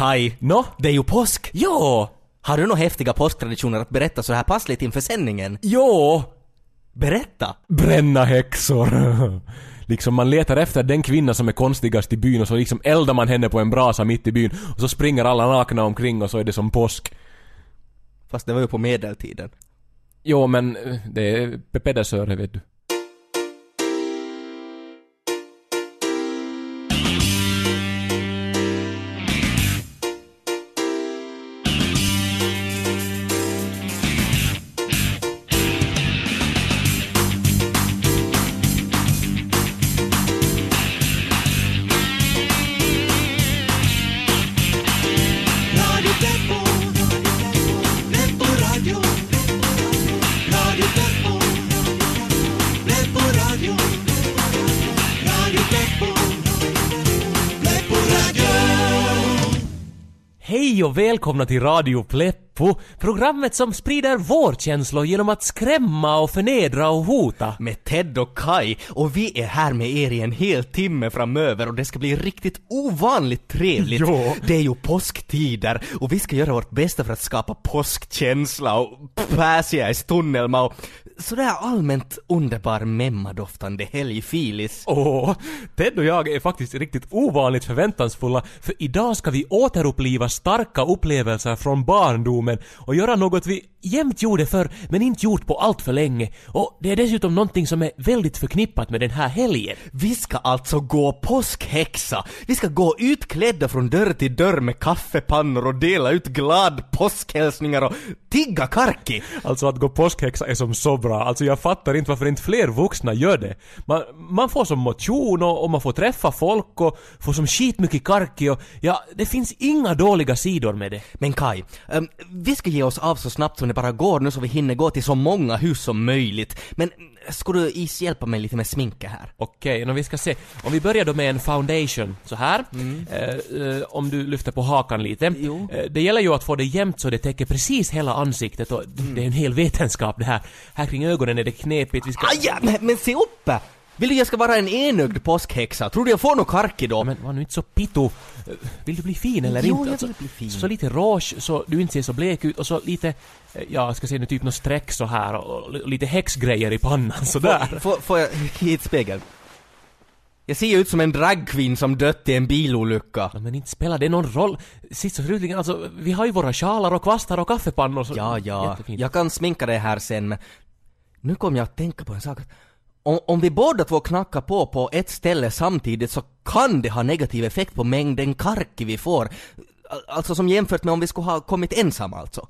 Kai, Nå? det är ju påsk! Jo! Har du några häftiga påsktraditioner att berätta så här passligt inför sändningen? Jo! Berätta! Bränna häxor. liksom man letar efter den kvinna som är konstigast i byn och så liksom eldar man henne på en brasa mitt i byn och så springer alla nakna omkring och så är det som påsk. Fast det var ju på medeltiden. Jo men eh, det är Pedersöre vet du. Hej och välkomna till Radio Pleppo, programmet som sprider vårkänslor genom att skrämma och förnedra och hota. Med Ted och Kai och vi är här med er i en hel timme framöver och det ska bli riktigt ovanligt trevligt. Jo. Det är ju påsktider och vi ska göra vårt bästa för att skapa påskkänsla och Pääsiäis tunnelma och sådär allmänt underbar memmadoftande helgfilis. Åh, Ted och jag är faktiskt riktigt ovanligt förväntansfulla för idag ska vi återuppliva starka upplevelser från barndomen och göra något vi jämt gjorde förr men inte gjort på allt för länge. Och det är dessutom någonting som är väldigt förknippat med den här helgen. Vi ska alltså gå påskhäxa. Vi ska gå utklädda från dörr till dörr med kaffepannor och dela ut glad påskhälsningar och tigga karki. Alltså att gå påskhäxa är som så bra. Alltså jag fattar inte varför inte fler vuxna gör det. Man, man får som motion och, och man får träffa folk och får som skitmycket karki och ja, det finns inga dåliga sidor med det. Men Kai, ehm, vi ska ge oss av så snabbt som det bara går nu så vi hinner gå till så många hus som möjligt. Men mm, skulle du is hjälpa mig lite med sminket här? Okej, okay, vi ska se. Om vi börjar då med en foundation, så här. Eh, eh, om du lyfter på hakan lite. Eh, det gäller ju att få det jämnt så det täcker precis hela ansiktet och det är en hel vetenskap det här. Här kring ögonen är det knepigt, vi ska... Aj, men, men se upp! Vill du jag ska vara en enögd påskhäxa? Tror du jag får något karki då? Men var nu inte så pitto. Vill du bli fin eller Jo, inte? jag vill bli fin. Så lite rouge så du inte ser så blek ut och så lite, eh, ja ska säga nu typ något streck så här och, och lite häxgrejer i pannan sådär. Får, får jag hit spegeln? Jag ser ju ut som en dragqueen som dött i en bilolycka. Ja, men inte spelar det någon roll. Sist och slutligen, alltså vi har ju våra sjalar och kvastar och kaffepannor så... Ja, ja. Jättefint. Jag kan sminka dig här sen men nu kom jag att tänka på en sak. Om, om vi båda två knackar på på ett ställe samtidigt så kan det ha negativ effekt på mängden karki vi får. Al- Alltså som jämfört med om vi skulle ha kommit ensamma alltså.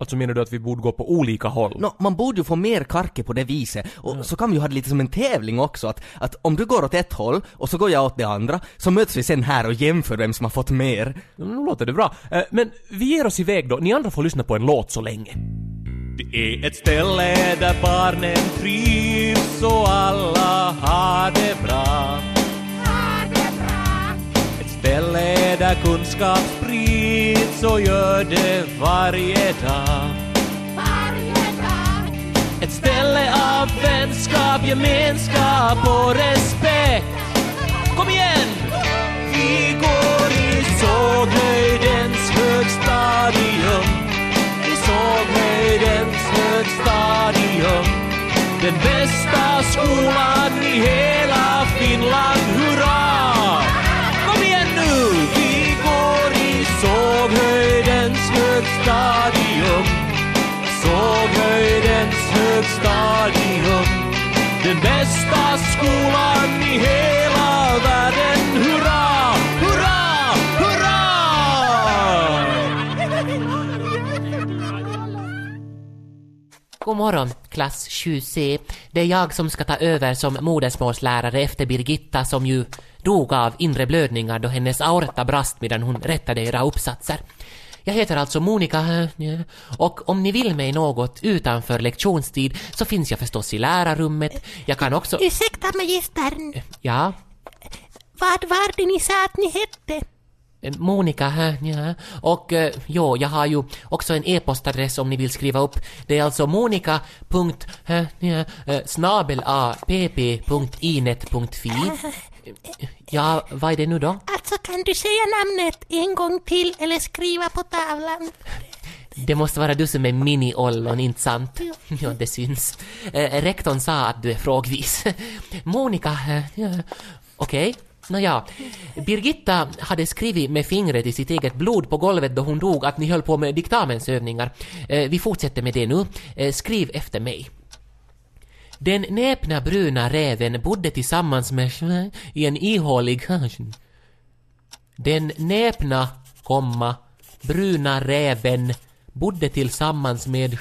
Alltså menar du att vi borde gå på olika håll? Nå, man borde ju få mer karki på det viset. Och så kan vi ju ha det lite som en tävling också, att, att om du går åt ett håll och så går jag åt det andra, så möts vi sen här och jämför vem som har fått mer. Nu låter det bra. Eh, Men vi ger oss iväg då. Ni andra får lyssna på en låt så länge. Det är ett ställe där barnen trivs och alla har det bra. Ett ställe där kunskap sprids och gör det varje dag. Ett ställe av vänskap, gemenskap och respekt. Kom igen! Vi går i såghöjdens högstadium. I såghöjdens högstadium. Den bästa skolan i hela Finland, hurra! Kom igen nu! Vi går i såghöjdens högstadium. Såghöjdens högstadium. Den bästa skolan i hela världen! Hurra! God morgon, klass 7C. Det är jag som ska ta över som modersmålslärare efter Birgitta som ju dog av inre blödningar då hennes aorta brast medan hon rättade era uppsatser. Jag heter alltså Monica eh, och om ni vill mig något utanför lektionstid så finns jag förstås i lärarrummet. Jag kan också... Ursäkta magistern, Ja, vad var det ni sa att ni hette? Eh, Monica här, ja. Och eh, jo, jag har ju också en e-postadress om ni vill skriva upp. Det är alltså monica. Ja, eh, snabel a pp.inet.fi. Ja, vad är det nu då? Alltså kan du säga namnet en gång till eller skriva på tavlan? Det måste vara du som är mini-ollon, inte sant? Ja, det syns. Eh, rektorn sa att du är frågvis. Monica, ja, okej. Nåja, Birgitta hade skrivit med fingret i sitt eget blod på golvet då hon dog att ni höll på med diktamensövningar. Eh, vi fortsätter med det nu. Eh, skriv efter mig. Den näpna bruna räven bodde tillsammans med i en ihålig den näpna, komma, bruna räven bodde tillsammans med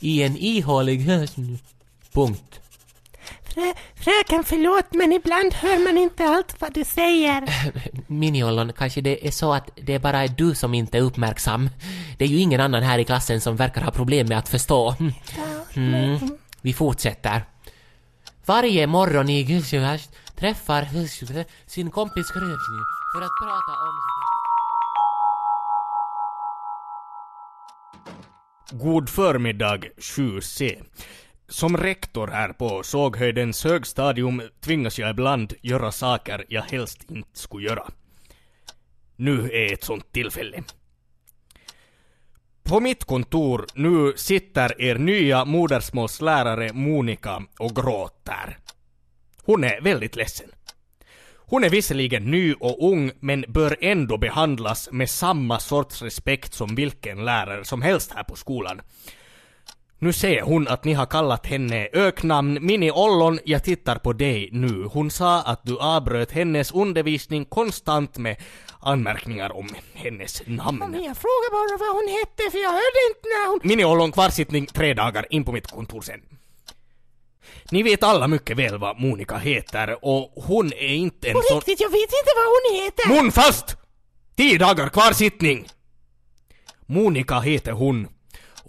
i en ihålig punkt. Frö, fröken förlåt men ibland hör man inte allt vad du säger. Miniollon, kanske det är så att det bara är du som inte är uppmärksam. Det är ju ingen annan här i klassen som verkar ha problem med att förstå. Mm. Vi fortsätter. Varje morgon i Gusjövärst träffar sin kompis Krösny för att prata om... God förmiddag 7C. Som rektor här på Såghöjdens högstadium tvingas jag ibland göra saker jag helst inte skulle göra. Nu är ett sånt tillfälle. På mitt kontor nu sitter er nya modersmålslärare Monica och gråter. Hon är väldigt ledsen. Hon är visserligen ny och ung, men bör ändå behandlas med samma sorts respekt som vilken lärare som helst här på skolan. Nu ser hon att ni har kallat henne öknamn Mini Ollon, jag tittar på dig nu. Hon sa att du avbröt hennes undervisning konstant med anmärkningar om hennes namn. Jag frågar bara vad hon hette för jag hörde inte när hon... Mini Ollon kvarsittning tre dagar in på mitt kontor sen. Ni vet alla mycket väl vad Monica heter och hon är inte en På sån... riktigt, jag vet inte vad hon heter. Mun fast! Tio dagar kvarsittning! Monica heter hon.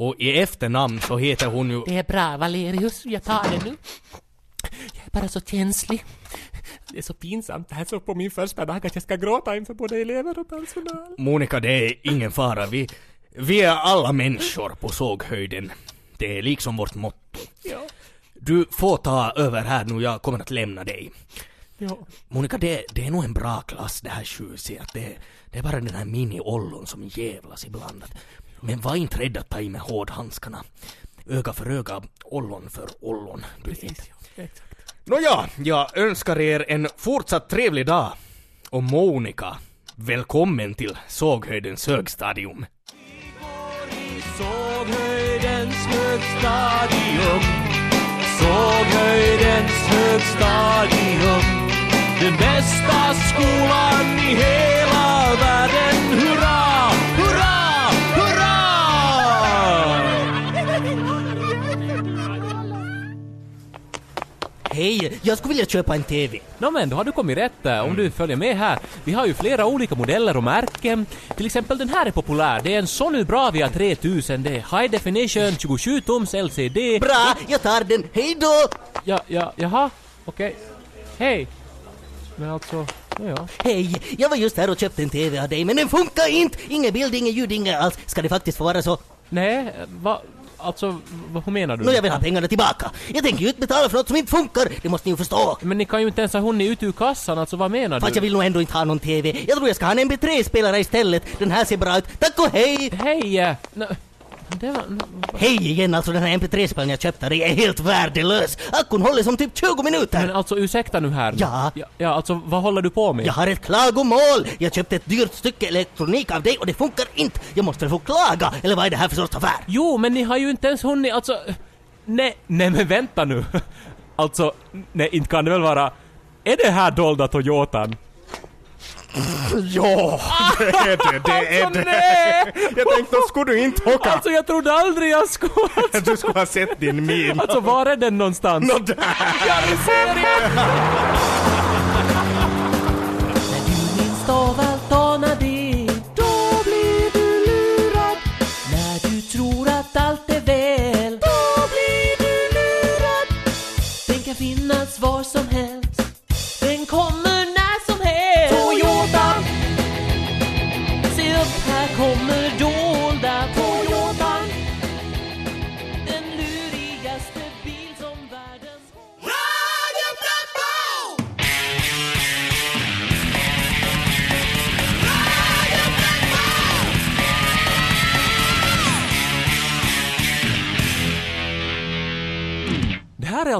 Och i efternamn så heter hon ju... Det är bra, Valerius. Jag tar det nu. Jag är bara så känslig. Det är så pinsamt det här så på min första dag att jag ska gråta inför både elever och personal. Monica, det är ingen fara. Vi, vi är alla människor på såghöjden. Det är liksom vårt motto. Ja, Du får ta över här nu, jag kommer att lämna dig. ja. Monica, det, det är nog en bra klass det här 20 att det, det är bara den här mini-ollon som jävlas ibland. Men var inte rädd att ta i med hårdhandskarna. Öga för öga, ollon för ollon. Du vet. Exakt. Nåja, jag önskar er en fortsatt trevlig dag. Och Monica, välkommen till Såghöjdens högstadium. Såghöjdens högstadium Såghöjdens högstadium Den bästa skolan Hej, jag skulle vilja köpa en TV. Nå men, då har du kommit rätt eh, om du följer med här. Vi har ju flera olika modeller och märken. Till exempel den här är populär. Det är en Sony Bravia 3000. Det är High Definition 27 tums LCD. Bra, jag tar den. Hej då! Ja, ja, jaha, okej. Hej. Men alltså, ja, ja. Hej, jag var just här och köpte en TV av dig, men den funkar inte! Inget bild, inget ljud, inget alls. Ska det faktiskt få vara så? Nej, vad, alltså, vad hur menar du? Nå, jag vill ha pengarna tillbaka. Jag tänker ju inte betala för något som inte funkar. Det måste ni ju förstå. Men ni kan ju inte ens ha hunnit ut ur kassan, alltså vad menar Fast du? jag vill nog ändå inte ha någon TV. Jag tror jag ska ha en MP3-spelare istället. Den här ser bra ut. Tack och hej! Hej! nå, var... Hej igen, alltså den här MP3-spelaren jag köpte, det är helt värdelös. Akkun håller som typ 20 minuter. Men alltså ursäkta nu här. Ja. ja. Ja, alltså vad håller du på med? Jag har ett klagomål! Jag köpte ett dyrt stycke elektronik av dig och det funkar inte! Jag måste få klaga! Eller vad är det här för sorts affär? Jo, men ni har ju inte ens hunnit, alltså... Nej, nej men vänta nu. Alltså, nej inte kan det väl vara... Är det här dolda Toyotan? Ja, det är det, det är Alltså nej! Jag tänkte, då skulle du inte åka. Alltså jag trodde aldrig jag skulle... Alltså, Du skulle ha sett din min. alltså var är den någonstans? Nå, där. Ja, ni ser det! När du minst av allt anar det, då blir du lurad. När du tror att allt är väl, då blir du lurad. Den kan finnas var som helst, den kommer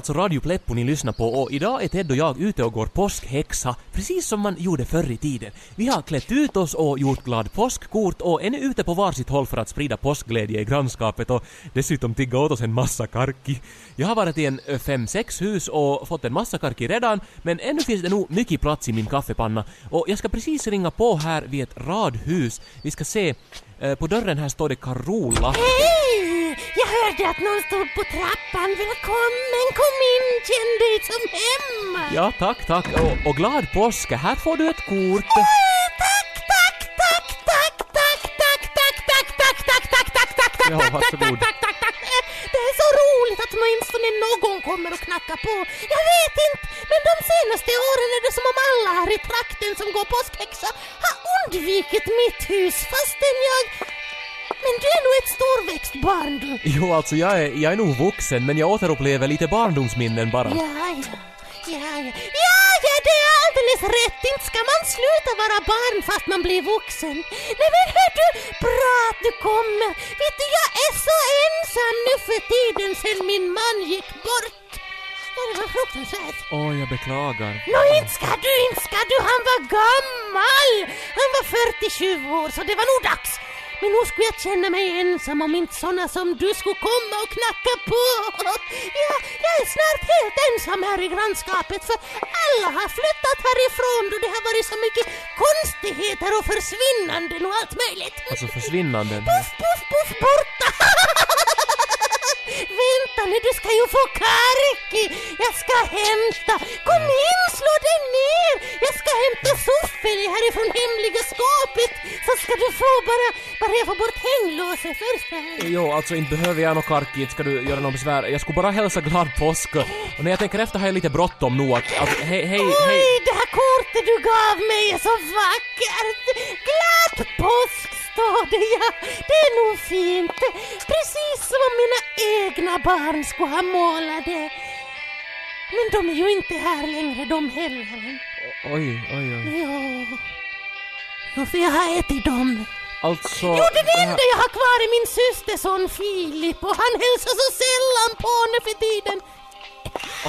alltså Radio Pleppo ni lyssnar på och idag är Ted och jag ute och går påskhäxa, precis som man gjorde förr i tiden. Vi har klätt ut oss och gjort glad påskkort och är nu ute på varsitt håll för att sprida påskglädje i grannskapet och dessutom tigga åt oss en massa karki. Jag har varit i en ö, fem, sex hus och fått en massa karki redan, men ännu finns det nog mycket plats i min kaffepanna och jag ska precis ringa på här vid ett radhus. Vi ska se, eh, på dörren här står det Carola. Hörde att någon stod på trappan. Välkommen, kom in, känn dig som hemma. Ja, tack, tack. Och, och glad påsk. Här får du ett kort. Eh, Tack, tack, tack, tack, tack, tack, tack, tack, tack, tack, tack, tack, tack, tack, tack, tack, varsågod. tack, tack, tack. Eh, Det är så roligt att åtminstone någon kommer och knackar på. Jag vet inte, men de senaste åren är det som om alla här i trakten som går påskhäxa har undvikit mitt hus fastän jag... Men du är nog ett storväxt barn du. Jo, alltså jag är, jag är nog vuxen, men jag återupplever lite barndomsminnen bara. Ja, ja. Ja, ja. ja, ja, det är alldeles rätt. Inte ska man sluta vara barn fast man blir vuxen. Nej men hör du, bra att du kommer. Vet du, jag är så ensam nu för tiden sen min man gick bort. Ja, det var fruktansvärt. Åh, jag beklagar. Nå, inte ska du, inte ska du. Han var gammal. Han var 47 år, så det var nog dags. Men nog skulle jag känna mig ensam om inte såna som du skulle komma och knacka på. Ja, jag är snart helt ensam här i grannskapet för alla har flyttat härifrån då det har varit så mycket konstigheter och försvinnanden och allt möjligt. Alltså försvinnanden. Puff, puff, puff, borta! Vänta nu, du ska ju få karki! Jag ska hämta! Kom in, slå dig ner! Jag ska hämta Soffeli härifrån hemliga skåpet så ska du få bara, bara jag får bort hänglåset först här. Jo, alltså inte behöver jag något karki, inte ska du göra något besvär. Jag skulle bara hälsa glad påsk. Och när jag tänker efter har jag lite bråttom nu att, att hej, hej, hej. Oj, det här kortet du gav mig är så vackert! Glad påsk står det, ja. Det är nog fint. Precis som om mina egna barn skulle ha målat det. Men de är ju inte här längre de heller. Oj, oj, oj. Ja. Jo, för jag har ätit dem. Alltså... Jo, den enda jag har kvar är min systerson Filip och han hälsar så sällan på nu för tiden.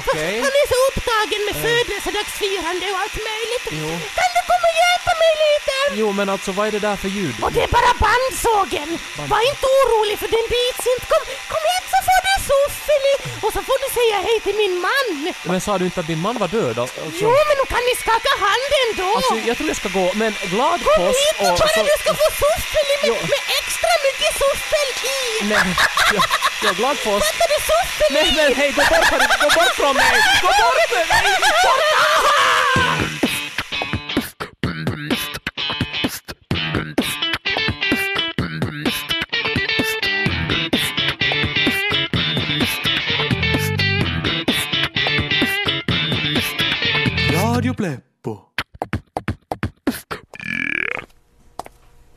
Okej. Han är så upptagen med födelsedagsfirande och allt möjligt. Jo. Kan du komma och hjälpa mig lite? Jo, men alltså vad är det där för ljud? Och det är bara bandsågen. Var inte orolig för den bits inte. Kom, kom hit så får du soffeli och så får du säga hej till min man. Men sa du inte att din man var död? Alltså, Jo, men nu kan ni skaka hand ändå. alltså jag tror jag ska gå, men glad Kom påsk hit nu och bara så... du ska få soffeli med, med extra mycket soffel i. Nej, ja, ja, glad påsk. Fattar du soffel Nej men hej, gå bort gå bort från mig! Gå bort med mig! Radio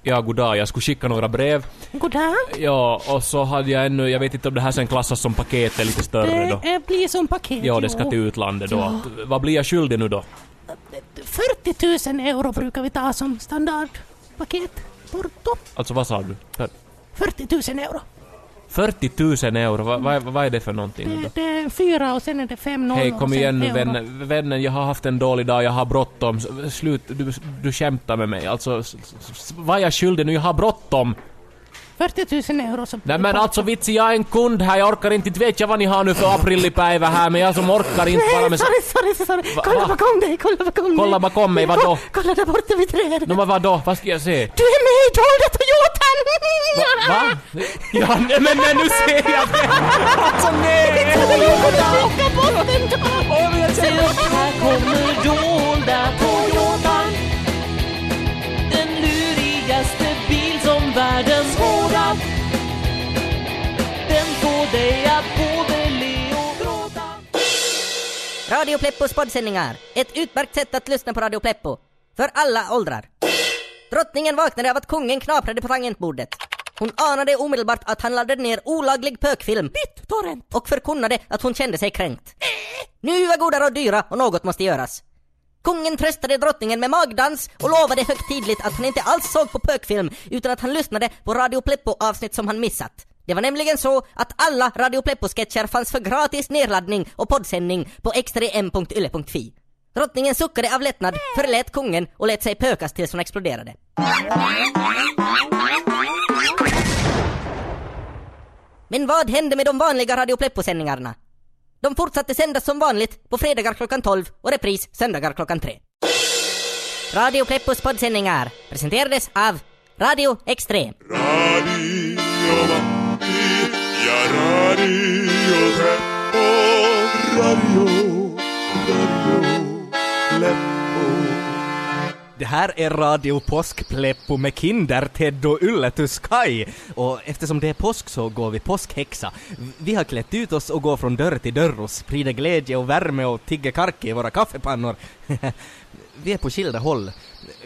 Ja, goddag, jag skulle skicka några brev. Goddag. Ja, och så hade jag ännu, jag vet inte om det här sen klassas som paket är lite större då. Det blir som paket. Ja, det ska till utlandet då. Att, vad blir jag skyldig nu då? 40 000 euro brukar vi ta som standardpaket. Porto. Alltså vad sa du? För- 40 000 euro. 40 000 euro, vad, vad, vad är det för någonting Det, det är fyra och sen är det fem nollor Hej, kom igen nu vännen. Vännen, jag har haft en dålig dag, jag har bråttom. Slut, du, du skämtar med mig. Alltså, vad är jag skyldig nu? Jag har bråttom. 40 000 euro så Nej men alltså vitsi, jag är en kund här, jag orkar inte, inte vet jag vad ni har nu för aprillipäivä här, men jag som orkar inte bara Nej, med... sorry, sorry, sorry. Va- kolla va? bakom dig, kolla bakom dig. Kolla bakom mig, vadå? Ko- Kolla där borta vid trädet. Nå men vadå, vad ska jag se? Du är med i Dolda Toyotan! Va? Va? Ja, nej, men, men nu ser jag det! Alltså nej! Bort den då! Åh, men jag upp, här kommer dolda Toyotan dig att både le och gråta Radio Pleppos poddsändningar. Ett utmärkt sätt att lyssna på Radio Pleppo. För alla åldrar. Drottningen vaknade av att kungen knaprade på tangentbordet. Hon anade omedelbart att han laddade ner olaglig pökfilm Torrent! och förkunnade att hon kände sig kränkt. Nu var goda råd dyra och något måste göras. Kungen tröstade drottningen med magdans och lovade högtidligt att han inte alls såg på pökfilm utan att han lyssnade på Radio Pleppo-avsnitt som han missat. Det var nämligen så att alla Radio Pleppo-sketcher fanns för gratis nedladdning och poddsändning på X3m.ylle.fi. Drottningen suckade av lättnad, förlät kungen och lät sig pökas tills hon exploderade. Men vad hände med de vanliga Radio Pleppo-sändningarna? De fortsatte sändas som vanligt på fredagar klockan 12 och repris söndagar klockan 3. Radio Pleppos poddsändningar presenterades av Radio Extrem. Radio Radio Pleppo, Radio, Radio Pleppo. Det här är Radio Påskpleppo med Kinder, Ted och Ylletus Kai. Och eftersom det är påsk så går vi påskhäxa. Vi har klätt ut oss och går från dörr till dörr och sprider glädje och värme och tigger karke i våra kaffepannor. vi är på skilda håll.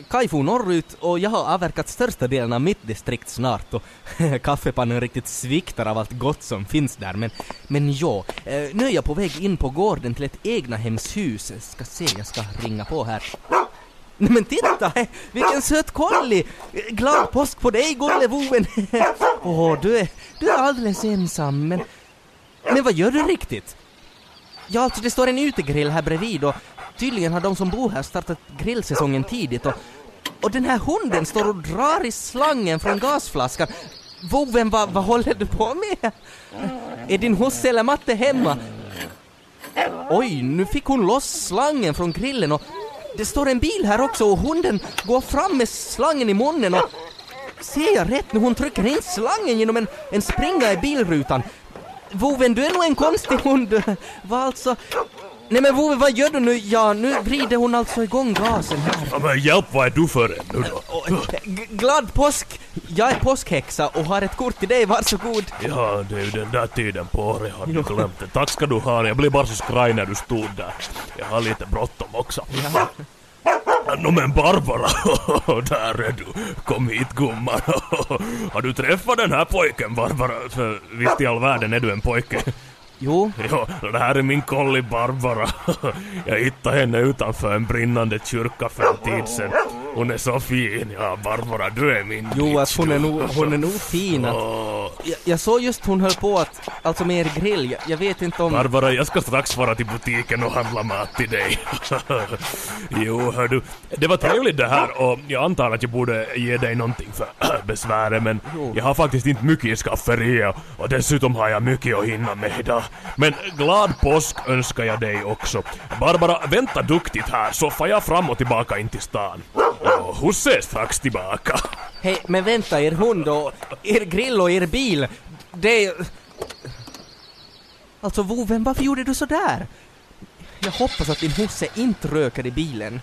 Kaj for norrut och jag har avverkat största delen av mitt distrikt snart och kaffepannan riktigt sviktar av allt gott som finns där. Men, men ja, eh, nu är jag på väg in på gården till ett egnahemshus. Ska se, jag ska ringa på här. Nej men titta! Vilken söt kolli! Glad påsk på dig gullevoven! Åh, du är, du är alldeles ensam men... Men vad gör du riktigt? Ja, alltså det står en utegrill här bredvid och tydligen har de som bor här startat grillsäsongen tidigt och... Och den här hunden står och drar i slangen från gasflaskan. Voven, vad, vad håller du på med? Är din husse eller matte hemma? Oj, nu fick hon loss slangen från grillen och det står en bil här också och hunden går fram med slangen i munnen och ser jag rätt nu? Hon trycker in slangen genom en, en springa i bilrutan. Voven, du är nog en konstig hund. Vad alltså? Nej men Vove, vad gör du nu? Ja, nu vrider hon alltså igång gasen här. Ja, men hjälp, vad är du för en nu då? G- glad påsk! Jag är påskhäxa och har ett kort till dig, varsågod. Ja, det är ju den där tiden på året, har du glömt det. Tack ska du ha, jag blev bara så skraj när du stod där. Jag har lite bråttom också. Ja. Nå men Barbara, där är du. Kom hit gumman. Har du träffat den här pojken Barbara? För visst i all världen är du en pojke. Jo, Ja, det här är min kolli Barbara. Jag hittade henne utanför en brinnande kyrka för en tid sedan. Hon är så fin. Ja, Barbara, du är min jo bitch, att hon är nog, hon är nog fin att, jag, jag såg just hon höll på att, alltså med er grill, jag, jag vet inte om... Barbara, jag ska strax vara till butiken och handla mat till dig. jo, hör du. Det var trevligt det här och jag antar att jag borde ge dig någonting för besväret men jag har faktiskt inte mycket i skafferiet och dessutom har jag mycket att hinna med idag. Men glad påsk önskar jag dig också. Barbara, vänta duktigt här så far jag fram och tillbaka in till stan. Och husse är strax tillbaka. Hej, men vänta, er hund och er grill och er bil, det är... Alltså Voven, varför gjorde du så där? Jag hoppas att din husse inte röker i bilen.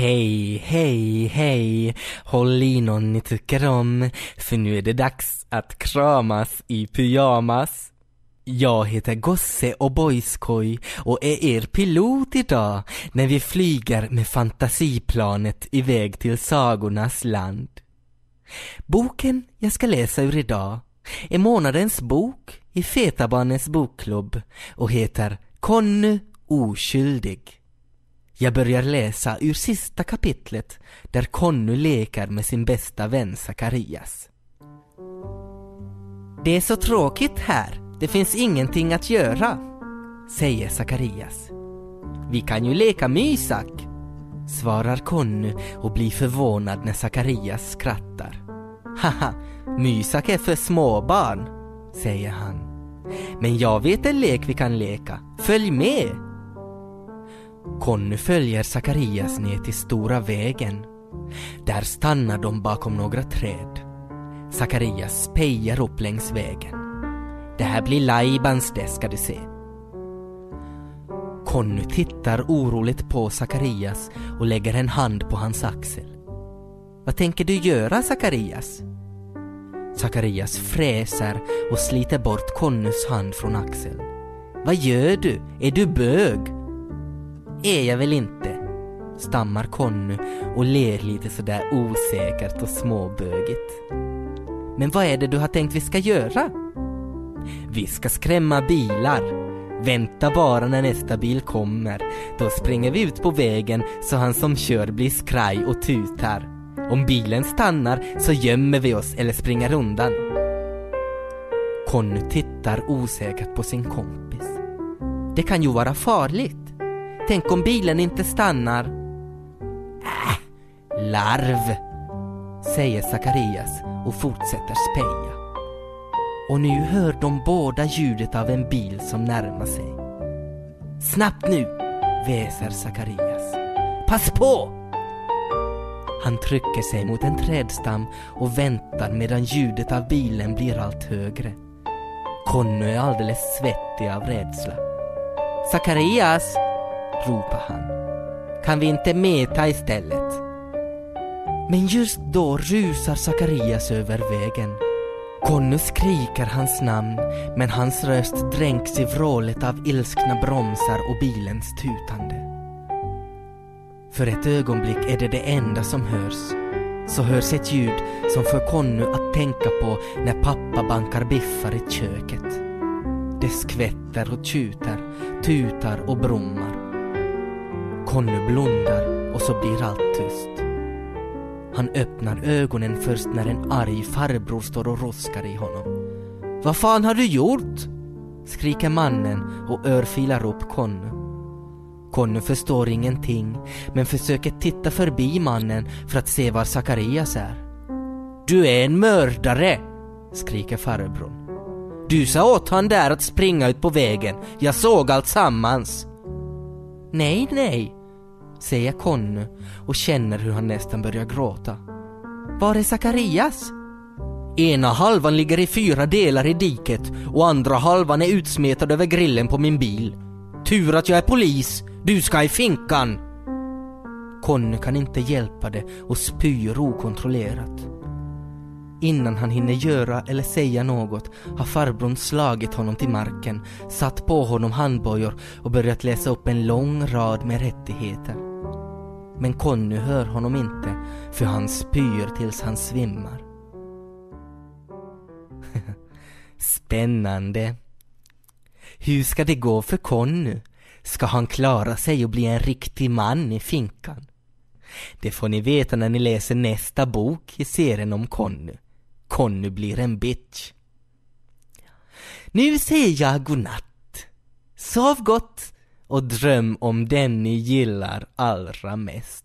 Hej, hej, hej! Håll i någon ni tycker om, för nu är det dags att kramas i pyjamas. Jag heter Gosse och Boyskoj och är er pilot idag när vi flyger med fantasiplanet iväg till sagornas land. Boken jag ska läsa ur idag är månadens bok i Fetabarnens bokklubb och heter Conny oskyldig. Jag börjar läsa ur sista kapitlet där Conny leker med sin bästa vän Sakarias. Det är så tråkigt här. Det finns ingenting att göra, säger Sakarias. Vi kan ju leka mysak, svarar Conny och blir förvånad när Sakarias skrattar. Haha, mysak är för småbarn, säger han. Men jag vet en lek vi kan leka. Följ med! Conny följer Sakarias ner till stora vägen. Där stannar de bakom några träd. Sakarias spejar upp längs vägen. Det här blir Laibans det ska du se. Conny tittar oroligt på Sakarias och lägger en hand på hans axel. Vad tänker du göra Sakarias? Sakarias fräser och sliter bort Connys hand från axeln. Vad gör du? Är du bög? Är jag väl inte, stammar Conny och ler lite sådär osäkert och småbögigt. Men vad är det du har tänkt vi ska göra? Vi ska skrämma bilar. Vänta bara när nästa bil kommer. Då springer vi ut på vägen så han som kör blir skraj och tutar. Om bilen stannar så gömmer vi oss eller springer undan. Conny tittar osäkert på sin kompis. Det kan ju vara farligt. Tänk om bilen inte stannar. Äh, larv, säger Sakarias och fortsätter speja. Och nu hör de båda ljudet av en bil som närmar sig. Snabbt nu, väser Sakarias. Pass på! Han trycker sig mot en trädstam och väntar medan ljudet av bilen blir allt högre. Conny är alldeles svettig av rädsla. Sakarias, ropar han. Kan vi inte meta istället? Men just då rusar Sakarias över vägen. Conny skriker hans namn, men hans röst dränks i vrålet av ilskna bromsar och bilens tutande. För ett ögonblick är det det enda som hörs. Så hörs ett ljud som får Conny att tänka på när pappa bankar biffar i köket. Det skvätter och tjuter, tutar och brummar. Conny blundar och så blir allt tyst. Han öppnar ögonen först när en arg farbror står och roskar i honom. Vad fan har du gjort? skriker mannen och örfilar upp Conny. Conny förstår ingenting men försöker titta förbi mannen för att se var Sakarias är. Du är en mördare! skriker farbrorn. Du sa åt han där att springa ut på vägen. Jag såg allt sammans. Nej, nej, säger Conny och känner hur han nästan börjar gråta. Var är Sakarias? Ena halvan ligger i fyra delar i diket och andra halvan är utsmetad över grillen på min bil. Tur att jag är polis, du ska i finkan! Conny kan inte hjälpa det och spyr okontrollerat. Innan han hinner göra eller säga något har farbrorn slagit honom till marken, satt på honom handbojor och börjat läsa upp en lång rad med rättigheter. Men Conny hör honom inte, för han spyr tills han svimmar. Spännande. Hur ska det gå för Conny? Ska han klara sig och bli en riktig man i finkan? Det får ni veta när ni läser nästa bok i serien om Conny. Conny blir en bitch. Nu säger jag godnatt. Sov gott och dröm om den ni gillar allra mest.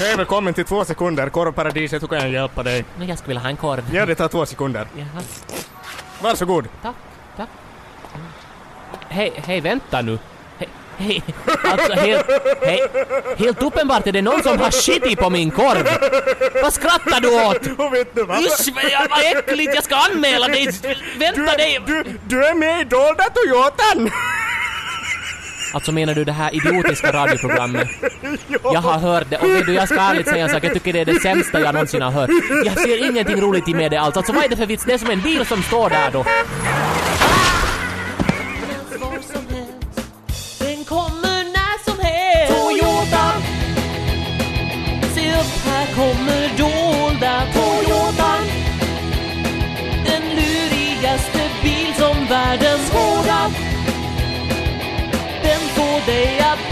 Hej, välkommen till två sekunder. Korvparadiset, hur kan jag hjälpa dig? Men jag skulle vilja ha en korv. Ja, det tar två sekunder. Jaha, Varsågod. tack, tack. Hej, hej, vänta nu. Hej, hej, alltså helt, hej, helt uppenbart är det någon som har skitit på min korv. Vad skrattar du åt? Och vet du vad? Usch, vad, äckligt, jag ska anmäla dig. Vänta dig. Du, du är med i Dolda Toyotan! Alltså menar du det här idiotiska radioprogrammet? Jag har hört det och vet du, jag ska ärligt säga en sak, jag tycker det är det sämsta jag någonsin har hört. Jag ser ingenting roligt i med det alls. Alltså vad är det för vits? Det är som en bil som står där då. Kommer dolda Toyotan. Den lurigaste bil som världen skådat. Den får dig att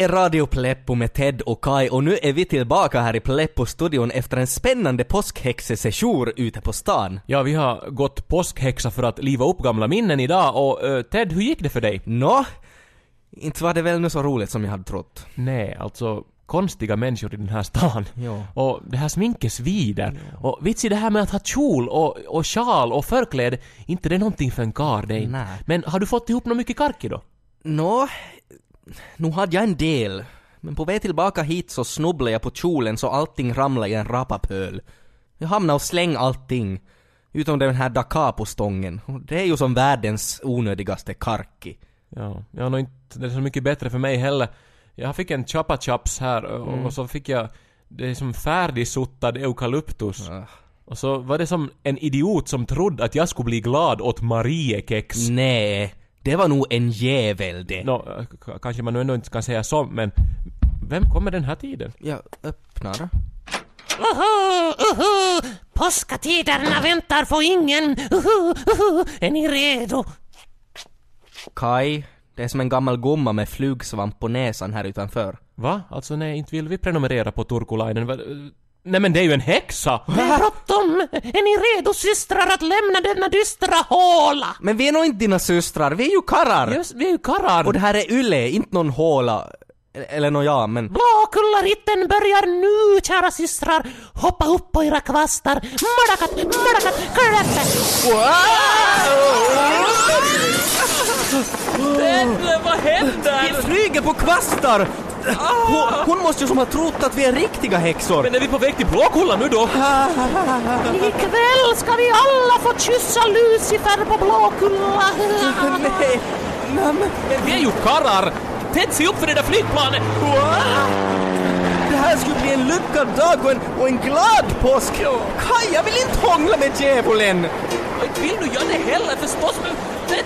är Radio Pleppo med Ted och Kai och nu är vi tillbaka här i Pleppo-studion efter en spännande påskhäxesession ute på stan. Ja, vi har gått påskhäxa för att liva upp gamla minnen idag och eh, Ted, hur gick det för dig? Nå, inte var det väl nu så roligt som jag hade trott. Nej, alltså konstiga människor i den här stan. Ja. Och det här sminket svider. Och vits i det här med att ha kjol och, och sjal och förkläde, inte det är någonting för en karl det är. Men har du fått ihop något mycket karki då? Nå, nu hade jag en del. Men på väg tillbaka hit så snubblade jag på kjolen så allting ramlade i en rapapöl. Jag hamnade och slängde allting. Utom den här da capo-stången. Och Det är ju som världens onödigaste karki. Ja, jag har nog inte det är så mycket bättre för mig heller. Jag fick en chapa chaps här och, och så fick jag det är som färdigsuttad eukalyptus. Ah. Och så var det som en idiot som trodde att jag skulle bli glad åt Mariekex. Nej, det var nog en jävel det. K- kanske man nu ändå inte kan säga så, men vem kommer den här tiden? Jag öppnar. Uhu, uhu. Påskatiderna väntar på ingen. Uhu, uhu. Är ni redo? Kai, det är som en gammal gumma med flugsvamp på näsan här utanför. Va? Alltså nej, inte vill vi prenumerera på Turkulainen. Va- Nej men det är ju en häxa! Det är bråttom. Är ni redo systrar att lämna denna dystra håla? Men vi är nog inte dina systrar, vi är ju karrar! Just, vi är ju karlar! Och det här är Yle, inte någon håla. Eller nå ja, men... Blåkullaritten börjar nu, kära systrar. Hoppa upp på era kvastar. Madakat, madakat, kläppe. vad händer? Vi flyger på kvastar! Hon, hon måste ju som ha trott att vi är riktiga häxor. Men är vi på väg till Blåkulla nu då? Ikväll ska vi alla få kyssa Lucifer på Blåkulla. Nej. Men vi är ju karlar! Ted, se upp för det där flygplanet! Det här skulle bli en lyckad dag och en, och en glad påsk! Kaj, jag vill inte hångla med djävulen! Inte vill du göra det heller förstås, men... Ted...